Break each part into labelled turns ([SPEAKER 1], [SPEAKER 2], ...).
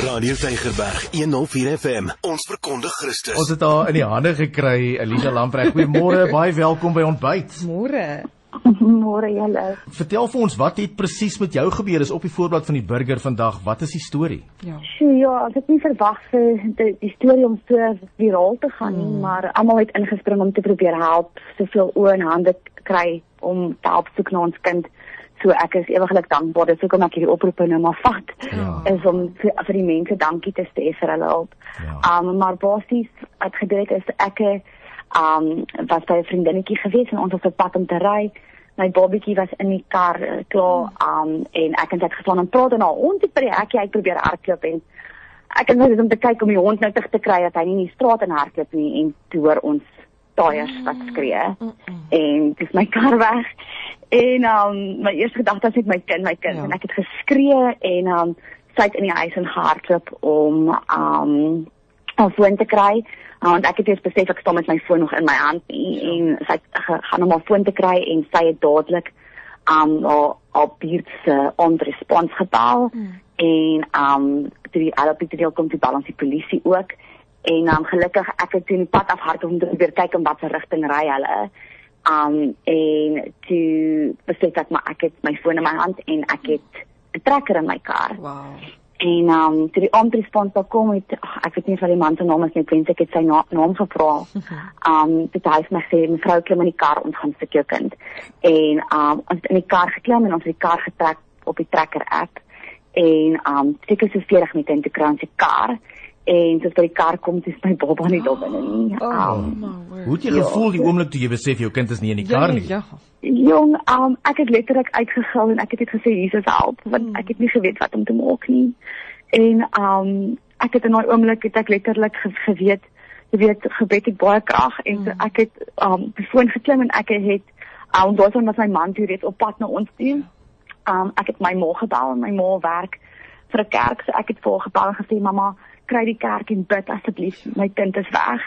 [SPEAKER 1] Radio Tygerberg 104 FM. Ons verkondig Christus.
[SPEAKER 2] Ons het haar in die hande gekry, Elisa Lamprecht. Goeiemôre, baie welkom by ontbyt.
[SPEAKER 3] Môre.
[SPEAKER 4] Môre julle.
[SPEAKER 2] Vertel vir ons wat het presies met jou gebeur? Is op die voorblad van die burger vandag. Wat is die storie?
[SPEAKER 3] Ja.
[SPEAKER 4] So ja, ek het nie verwag vir die, die storie om so viraal te gaan nie, mm. maar almal het ingespring om te probeer help, soveel oë en hande kry om te help soek na ons kind. So ek is ewiglik dankbaar. Dis hoekom ek hierdie oproep nou maar vat.
[SPEAKER 2] Ja.
[SPEAKER 4] Is om vir, vir die mense dankie te sê vir hulle hulp.
[SPEAKER 2] Ja.
[SPEAKER 4] Um maar basies het gebeur is ek um was by 'n vriendinnetjie gewees en ons was op pad om te ry. My babatjie was in die kar uh, klaar um en ek het net gestaan en praat en al ons het by die hekkie uit probeer hardloop en ek het net om te kyk om die hond nou terug te kry dat hy nie in die straat en hardloop nie en toe hoor ons tyres wat skree en dis my kar weg En um my eerste gedagte was net my kind, my kind ja. en ek het geskree en um sy het in die huis en gehardloop om um 'n foon te kry. Uh, want ek het eers besef ek staan met my foon nog in my hand nie, ja. en sy het gaan om haar foon te kry en sy het dadelik um op buurt se onrespons gebel hmm. en um toe die LPD deel kom toe bel ons die polisie ook en um gelukkig ek het toe in die pad afhardloop om te weer kyk in watter rigting ry hulle um en toe besef ek maar ek het my foon in my hand en ek het 'n trekker in my kar.
[SPEAKER 3] Wow.
[SPEAKER 4] En um toe die omtrespons kom het ach, ek weet nie of die man se naam is nie, ek wens ek het sy na, naam gevra. Um dit hy het my gesê mevrou klim in die kar ons gaan sit jou kind. En um ons het in die kar geklim en ons het die kar getrek op die trekker app en um seker so 40 minute in die kar se kar en toe by die kar kom dis my baba nie daar binne nie.
[SPEAKER 3] Oh,
[SPEAKER 4] Um,
[SPEAKER 2] Hoe het jy gevoel die oomblik toe jy besef jou kind is nie in die kar nie?
[SPEAKER 3] Ja.
[SPEAKER 4] Jong, um, ek het letterlik uitgegil en ek het net gesê Jesus help want ek het nie geweet wat om te maak nie. En um ek het in daai oomblik het ek letterlik ge geweet, jy weet gebed het baie krag en so ek het um die foon geklim en ek het um daarson met my man toe reeds op pad na ons toe. Um ek het my ma gebel en my ma werk vir 'n kerk so ek het vir haar gebel en gesê mamma kry die kerk en bid asseblief. My kind is weg.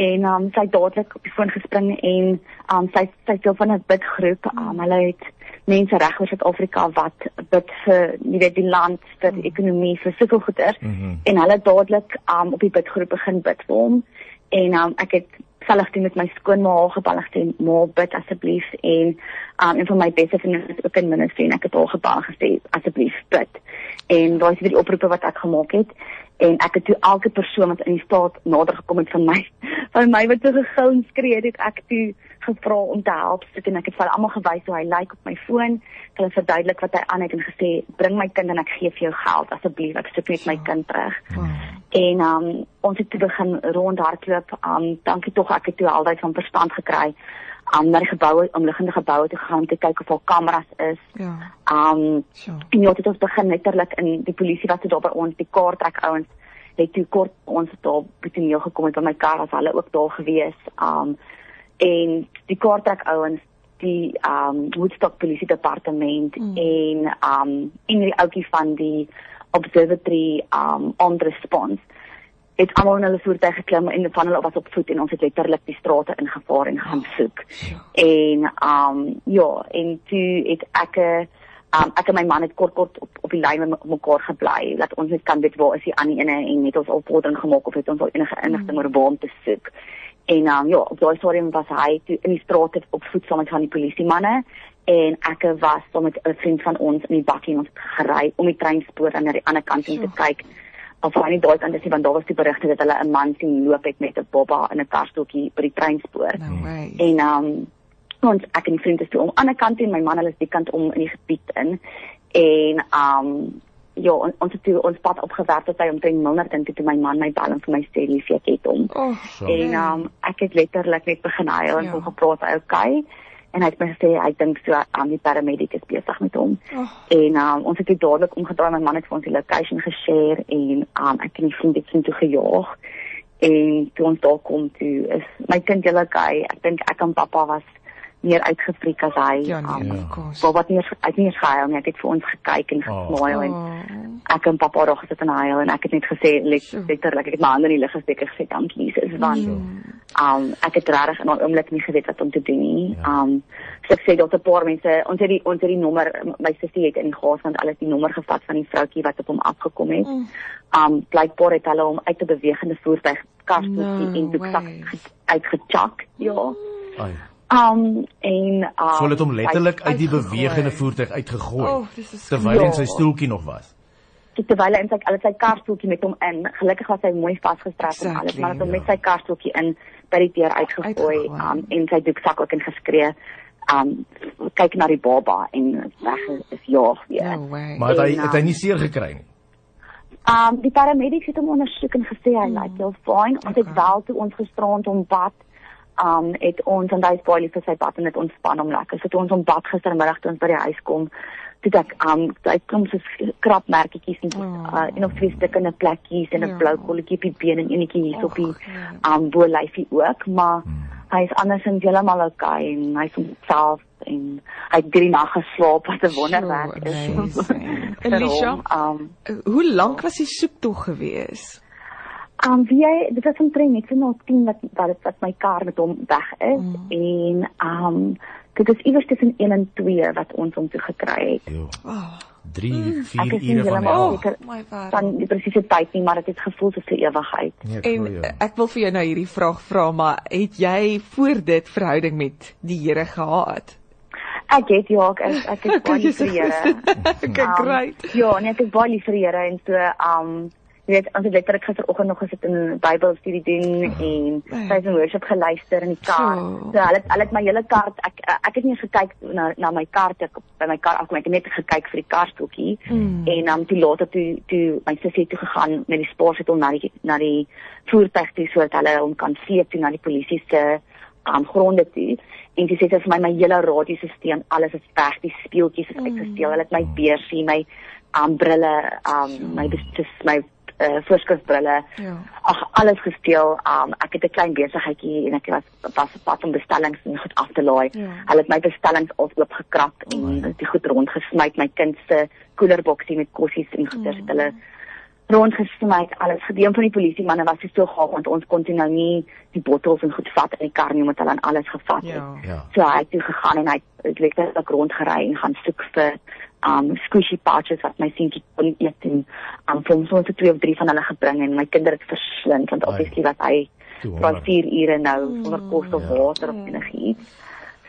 [SPEAKER 4] En um, sy het dadelik op die foon gespring en um, sy sy deel van 'n bidgroep. Um, hulle het mense reg oor Suid-Afrika wat bid vir nie weet die land vir die ekonomie vir sulke goeder.
[SPEAKER 2] Mm -hmm.
[SPEAKER 4] en hulle dadelik um, op die bidgroep begin bid vir hom. En um, ek het selfs toe met my skoonma gebel en gesê ma bid asseblief. En um, en vir my beste vriendin is ook in ministry en ek het haar gebel en gesê asseblief bid. En daai is weer die oproepe wat ek gemaak het en ek het toe elke persoon wat in die staat nader gekom het van my van my wat so gegil en skree het ek toe gevra om te help sit en ek het vir almal gewys hoe hy lyk like op my foon. Hulle verduidelik wat hy aan het en gesê bring my kind en ek gee vir jou geld asseblief. Ek soek net my kind terug.
[SPEAKER 3] Wow.
[SPEAKER 4] en um, ons het toe begin rondhardloop. Um, dankie tog ek het toe altyd van verstand gekry um, na die geboue omliggende geboue toe gaan om te kyk of daar kameras is
[SPEAKER 3] Ja.
[SPEAKER 4] um,
[SPEAKER 3] So.
[SPEAKER 4] En ja, dit het begin letterlik in die polisie wat daar by ons die kaart trek ouens het toe kort ons daar by die toneel gekom het by my kar as hulle ook daar gewees. Um en die kaart trek ouens die um Woodstock polisie departement
[SPEAKER 3] mm.
[SPEAKER 4] en um en die ouetjie van die observatory um on response het almal in hulle voertuig geklim en van hulle was op voet en ons het letterlik die strate ingevaar en gaan soek. En um ja, en toe het ek 'n um ek en my man het kort kort op op die lyn met mekaar gebly dat ons net kan weet waar is die ander ene en net ons opvordering gemaak of het ons al enige inligting oor waar om te soek. En um ja, op daai stadium was hy toe in die strate op voet saam met van die polisie manne en ek was saam met 'n vriend van ons in die bakkie en ons het gery om die treinspoor aan die ander kant om te kyk of hy nie daai kant is nie want daar was die berigte dat hulle 'n man sien loop het met 'n baba in 'n karstoeltjie by die treinspoor.
[SPEAKER 3] No way.
[SPEAKER 4] En um ons ek en die vriend is toe om aan die ander kant en my man hulle is die kant om in die gebied in. En um ja, on, ons het toe ons pad opgewerk tot hy omtrent Milnerton toe toe my man my bel en vir my sê lief ek het hom.
[SPEAKER 3] Oh,
[SPEAKER 2] So.
[SPEAKER 4] En um ek het letterlik net begin huil en
[SPEAKER 3] Ja.
[SPEAKER 4] hom gepraat hy okay. En hy het my gesê hy dink so aan die paramedic is besig met hom.
[SPEAKER 3] oh.
[SPEAKER 4] En um, ons het dit dadelik omgedraai my man het vir ons die location geshare en um, ek en die vriend het sin toe gejaag en toe ons daar kom toe is my kind julle okay ek dink ek en pappa was meer uitgefriek as hy
[SPEAKER 3] Ja, nee,
[SPEAKER 2] Ja.
[SPEAKER 3] of course.
[SPEAKER 4] Bob het nie uit nie gehuil nie. Hy het vir ons gekyk en
[SPEAKER 2] Oh.
[SPEAKER 4] gesmail en
[SPEAKER 3] Oh.
[SPEAKER 4] ek en pappa daar gesit en huil en ek het net gesê let- letterlik ek het my hande in die lug gesteek en gesê dankie Jesus want
[SPEAKER 3] Mm.
[SPEAKER 4] Um ek het regtig in 'n oomblik nie geweet wat om te doen nie.
[SPEAKER 2] Ja.
[SPEAKER 4] Um so ek sê dat 'n paar mense ons het die ons het die nommer my sussie het in die gas want alles die nommer gevat van die vroutjie wat op hom afgekom het.
[SPEAKER 3] Mm.
[SPEAKER 4] Um blykbaar het hulle hom uit 'n bewegende voertuig karstoeltjie
[SPEAKER 3] No
[SPEAKER 4] en doeksak
[SPEAKER 3] way.
[SPEAKER 4] ge- uitgechak. Ja.
[SPEAKER 2] Ai.
[SPEAKER 4] Um en um
[SPEAKER 2] So hulle het hom letterlik uit die bewegende voertuig uitgegooi
[SPEAKER 3] Oh,
[SPEAKER 2] terwyl hy in sy stoeltjie nog was.
[SPEAKER 4] So, terwyl hy in sy hulle het sy karstoeltjie met hom in. Gelukkig was hy mooi vasgestrap en alles,
[SPEAKER 3] Exactly,
[SPEAKER 4] maar het hom
[SPEAKER 2] ja.
[SPEAKER 4] met sy karstoeltjie in by die deur uitgegooi um en sy doeksak ook ingeskree. Um kyk na die baba en weg is- is jaag weer.
[SPEAKER 3] No way.
[SPEAKER 2] Maar het hy het hy
[SPEAKER 4] um,
[SPEAKER 2] nie seer gekry nie.
[SPEAKER 4] Um die paramedics het hom ondersoek en gesê hy lyk heel fyn. Ons het wel toe ons gisterand hom bad. Um het ons en hy's baie lief vir sy bad en dit ontspan hom lekker. So toe ons hom bad gistermiddag toe ons by die huis kom, toe ek um hy kom so krapmerkies en
[SPEAKER 3] Oh.
[SPEAKER 4] uh, en nog twee stukke in 'n plekkies en 'n
[SPEAKER 3] Ja.
[SPEAKER 4] blou kolletjie op die been en enetjie hier op die
[SPEAKER 3] ja.
[SPEAKER 4] um bo lyfie ook, maar hy is andersins heeltemal okay en hy's homself en hy het drie nag geslaap wat 'n wonderwerk
[SPEAKER 3] Sure,
[SPEAKER 4] is.
[SPEAKER 3] Alicia?
[SPEAKER 4] hom. Um
[SPEAKER 3] Hoe lank was die soektog gewees?
[SPEAKER 4] Um wie jy dit was omtrent net so na 10 wat wat wat my kar met hom weg is
[SPEAKER 3] Mm.
[SPEAKER 4] en um dit is iewers tussen 1 en 2 wat ons hom toe gekry het.
[SPEAKER 2] Jo.
[SPEAKER 3] Oh,
[SPEAKER 2] 3
[SPEAKER 4] Ek
[SPEAKER 2] 4
[SPEAKER 4] is nie
[SPEAKER 2] ure van hel.
[SPEAKER 3] oh
[SPEAKER 4] van die presiese tyd nie, maar dit het gevoel soos 'n ewigheid.
[SPEAKER 2] Nee, ek
[SPEAKER 3] En
[SPEAKER 2] jou.
[SPEAKER 3] ek wil vir jou nou hierdie vraag vra, maar het jy voor dit verhouding met die Here gehad?
[SPEAKER 4] Ek het ja, ek ek, ek is baie lief vir die Here.
[SPEAKER 3] Okay,
[SPEAKER 4] Um,
[SPEAKER 3] great.
[SPEAKER 4] Ja, nee, ek is baie lief vir die Here en so um jy weet ons het letterlik gisteroggend nog gesit en Bybelstudie doen en
[SPEAKER 3] Ja.
[SPEAKER 4] praise and worship geluister in die kar.
[SPEAKER 3] So.
[SPEAKER 4] So hulle het- hulle het my hele kar ek ek het nie gekyk na na my kar toe ek by my kar afkom ek het net gekyk vir die karstoeltjie
[SPEAKER 3] Mm.
[SPEAKER 4] en dan um, toe later toe toe my sussie toe gegaan met die spaarshuttle na die na die voertuig toe sodat hulle hom kan sleep toe na die polisie se um, gronde toe en sê sy vir my my hele radiosisteem alles is weg die speeltjies is uitgesteel hulle het my beursie my um, brille um, my dis my uh, voorskrifbrille
[SPEAKER 3] Ja.
[SPEAKER 4] ag alles gesteel. Um ek het 'n klein besigheidjie en ek was was op pad om bestellings en goed af te laai.
[SPEAKER 3] Ja.
[SPEAKER 4] Hulle het my bestellings al oop gekrap en die goed rondgesmy, my kind se koelerboksie met kossies en goeder het hulle rondgesmy, alles gedeel van die polisie manne was so gaaf want ons kon toe nou nie die bottels en goed vat in die kar nie omdat hulle aan alles gevat het.
[SPEAKER 3] Ja.
[SPEAKER 2] Ja.
[SPEAKER 4] So hy het toe gegaan en hy het letterlik rondgery en gaan soek vir um squishy pouches wat my seentjie kon eet en um vir hom so twee of drie van hulle gebring en my kinder het verslind want obviously was hy
[SPEAKER 2] honger.
[SPEAKER 4] 4 ure nou sonder kos of
[SPEAKER 2] Ja.
[SPEAKER 4] water of enigiets.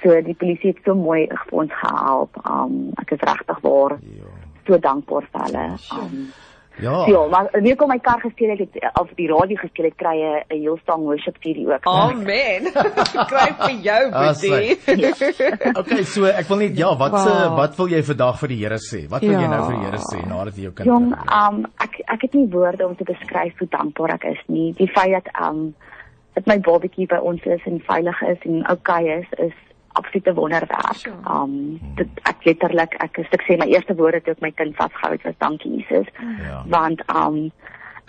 [SPEAKER 4] So die polisie het so mooi vir ons gehelp. Um ek is regtig waar
[SPEAKER 2] Ja.
[SPEAKER 4] so dankbaar vir hulle. Um
[SPEAKER 2] Ja.
[SPEAKER 4] ja, maar weer kom my kar gesteel het, het of die radio gesteel het kry 'n heel stang worship CD ook.
[SPEAKER 3] Amen. Kry vir jou,
[SPEAKER 2] Ah,
[SPEAKER 3] Boetie.
[SPEAKER 2] Okay, so ek wil net ja, wat se
[SPEAKER 3] Wow.
[SPEAKER 2] wat wil jy vandag vir die Here sê? Wat wil jy
[SPEAKER 3] Ja.
[SPEAKER 2] nou vir die Here sê nadat jy jou kind
[SPEAKER 4] Jong,
[SPEAKER 2] terugbring?
[SPEAKER 4] um ek ek het nie woorde om te beskryf hoe dankbaar ek is nie. Die feit dat um dat my babatjie by ons is en veilig is en okay is is absolute wonderwerk.
[SPEAKER 3] Sure.
[SPEAKER 4] Um dit ek letterlik ek is ek sê my eerste woorde toe ek my kind vasgehou het was dankie Jesus.
[SPEAKER 2] Ja.
[SPEAKER 4] Want um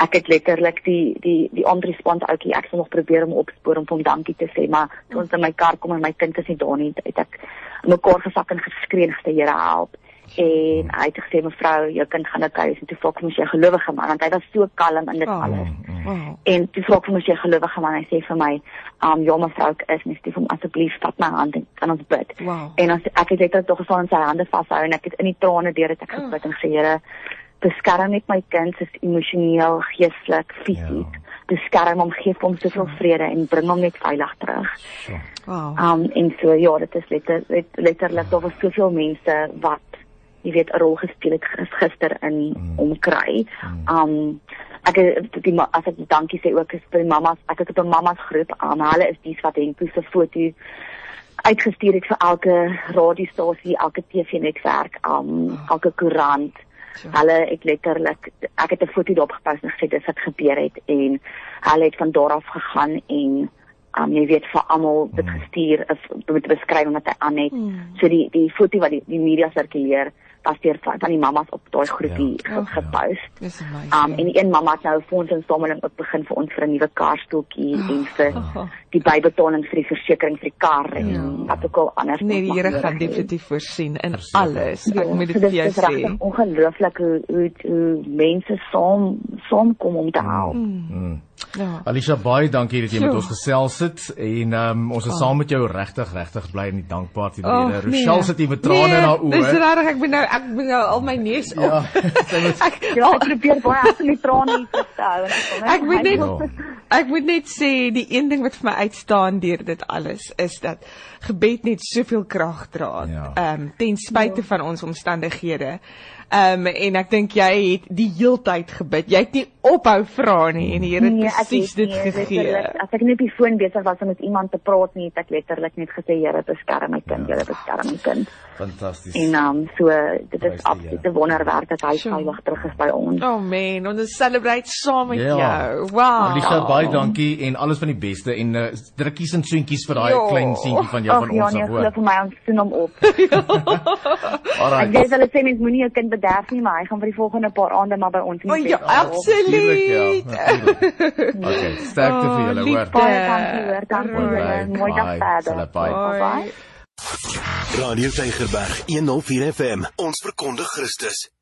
[SPEAKER 4] ek het letterlik die die die onrespons ouetjie ek het nog probeer om opspoor om hom dankie te sê maar toe ons in my kar kom en my kind is nie daar nie het ek mekaar gesak en geskree en gesê Here help en hy het gesê mevrou jou kind gaan nou kuis en toe vra ek hom as jy gelowige man want hy was so kalm in dit
[SPEAKER 3] Oh.
[SPEAKER 4] alles
[SPEAKER 3] Wow.
[SPEAKER 4] en toe vra ek hom as jy gelowige man hy sê vir my um ja mevrou ek is sê vir hom asseblief vat my hand en kan ons bid
[SPEAKER 3] Wow.
[SPEAKER 4] en as ek het letterlik tog gestaan en sy hande vashou en ek het in die trane deur dit ek
[SPEAKER 3] Oh.
[SPEAKER 4] gebid en gesê Here beskerm net my kind se emosioneel, geestelik, fisies.
[SPEAKER 2] Ja.
[SPEAKER 4] Beskerm hom, gee hom soveel vrede en bring hom net veilig terug.
[SPEAKER 3] Wow.
[SPEAKER 4] Um en so ja, dit is letter, let, letterlik daar was soveel mense wat jy weet 'n rol gespeel het gis- gister in
[SPEAKER 2] Mm.
[SPEAKER 4] om kry. Um ek die as ek dankie sê ook is vir die mammas. Ek het op 'n mammas groep. Um hulle is dies wat Henko se foto uitgestuur het vir elke radiostasie, elke TV-netwerk, um elke koerant.
[SPEAKER 3] Sure.
[SPEAKER 4] Hulle het letterlik ek het 'n foto daarop gepost en gesê dis wat gebeur het en hulle het van daar af gegaan en um jy weet vir almal dit gestuur is met 'n beskrywing wat hy aan het.
[SPEAKER 3] Mm.
[SPEAKER 4] So die die foto wat die, die media sirkuleer was deur van, van die mammas op daai groepie
[SPEAKER 3] Ja.
[SPEAKER 4] ja.
[SPEAKER 3] Oh.
[SPEAKER 4] gepost.
[SPEAKER 3] Dis amazing.
[SPEAKER 4] Um en die een mamma het nou 'n fondsinsameling ook begin vir ons vir 'n nuwe karstoeltjie en vir
[SPEAKER 3] Oh.
[SPEAKER 4] die bybetaling vir die versekerings vir die kar en
[SPEAKER 3] Ja.
[SPEAKER 4] wat ook al anders.
[SPEAKER 3] Nee, die Here gaan definitief voorsien in
[SPEAKER 2] Verseker.
[SPEAKER 3] alles. Ek
[SPEAKER 4] Ja,
[SPEAKER 3] moet dit vir jou sê.
[SPEAKER 4] Ongelooflik hoe hoe hoe mense saam saamkom om te help.
[SPEAKER 3] Mm.
[SPEAKER 2] Mm.
[SPEAKER 3] Ja.
[SPEAKER 2] Alicia baie dankie dat jy met ons gesels het en um, ons is
[SPEAKER 3] Oh.
[SPEAKER 2] saam met jou regtig regtig bly en dankbaar teenoor
[SPEAKER 3] Oh,
[SPEAKER 2] julle. Rochelle sit hier met trane
[SPEAKER 3] nee,
[SPEAKER 2] in haar oë.
[SPEAKER 3] Dis regtig ek moet nou ek moet nou al my neus op.
[SPEAKER 2] Ja, sy moet
[SPEAKER 4] Ja, ek probeer baie hard om die trane hier te hou en ek kom
[SPEAKER 3] Ek moet net
[SPEAKER 2] Ja.
[SPEAKER 3] ek moet net sê die een ding wat vir my uitstaan deur dit alles is dat gebed net soveel krag dra.
[SPEAKER 2] Ja.
[SPEAKER 3] Ehm um, ten spyte van ons omstandighede. Ehm um, en ek dink jy het die heeltyd gebid. Jy het nie ophou vra nie en die Here
[SPEAKER 4] Nee,
[SPEAKER 3] het presies dit gegee.
[SPEAKER 4] As ek net op die foon besig was om met iemand te praat nie, het ek letterlik net gesê Here beskerm my kind, Here beskerm my kind.
[SPEAKER 2] fantasties.
[SPEAKER 4] En um so dit is
[SPEAKER 2] die
[SPEAKER 4] absolute wonderwerk dat hy veilig terug is by ons.
[SPEAKER 3] Oh man, ons celebrate saam met
[SPEAKER 2] Ja.
[SPEAKER 3] jou. Wow.
[SPEAKER 2] Alicia baie dankie en alles van die beste en uh, drukkies en soentjies vir daai
[SPEAKER 3] Ja.
[SPEAKER 2] klein seentjie van jou
[SPEAKER 4] Ag
[SPEAKER 2] van
[SPEAKER 4] ja,
[SPEAKER 2] ons
[SPEAKER 4] nee,
[SPEAKER 2] af
[SPEAKER 4] glo
[SPEAKER 2] hoor.
[SPEAKER 4] vir my ons sien hom op.
[SPEAKER 2] Alright.
[SPEAKER 4] Ek weet hulle sê mens moenie jou kind bederf nie, maar hy gaan vir die volgende paar aande maar by ons in die
[SPEAKER 3] ja,
[SPEAKER 4] bed
[SPEAKER 2] ja,
[SPEAKER 3] absoluut.
[SPEAKER 2] natuurlijk. Okay, sterkte vir julle, hoor.
[SPEAKER 4] Baie dankie hoor, dankie julle. Mooi dag verder.
[SPEAKER 2] Bye.
[SPEAKER 3] Bye.
[SPEAKER 1] Radio Tygerberg 104 FM. Ons verkondig Christus.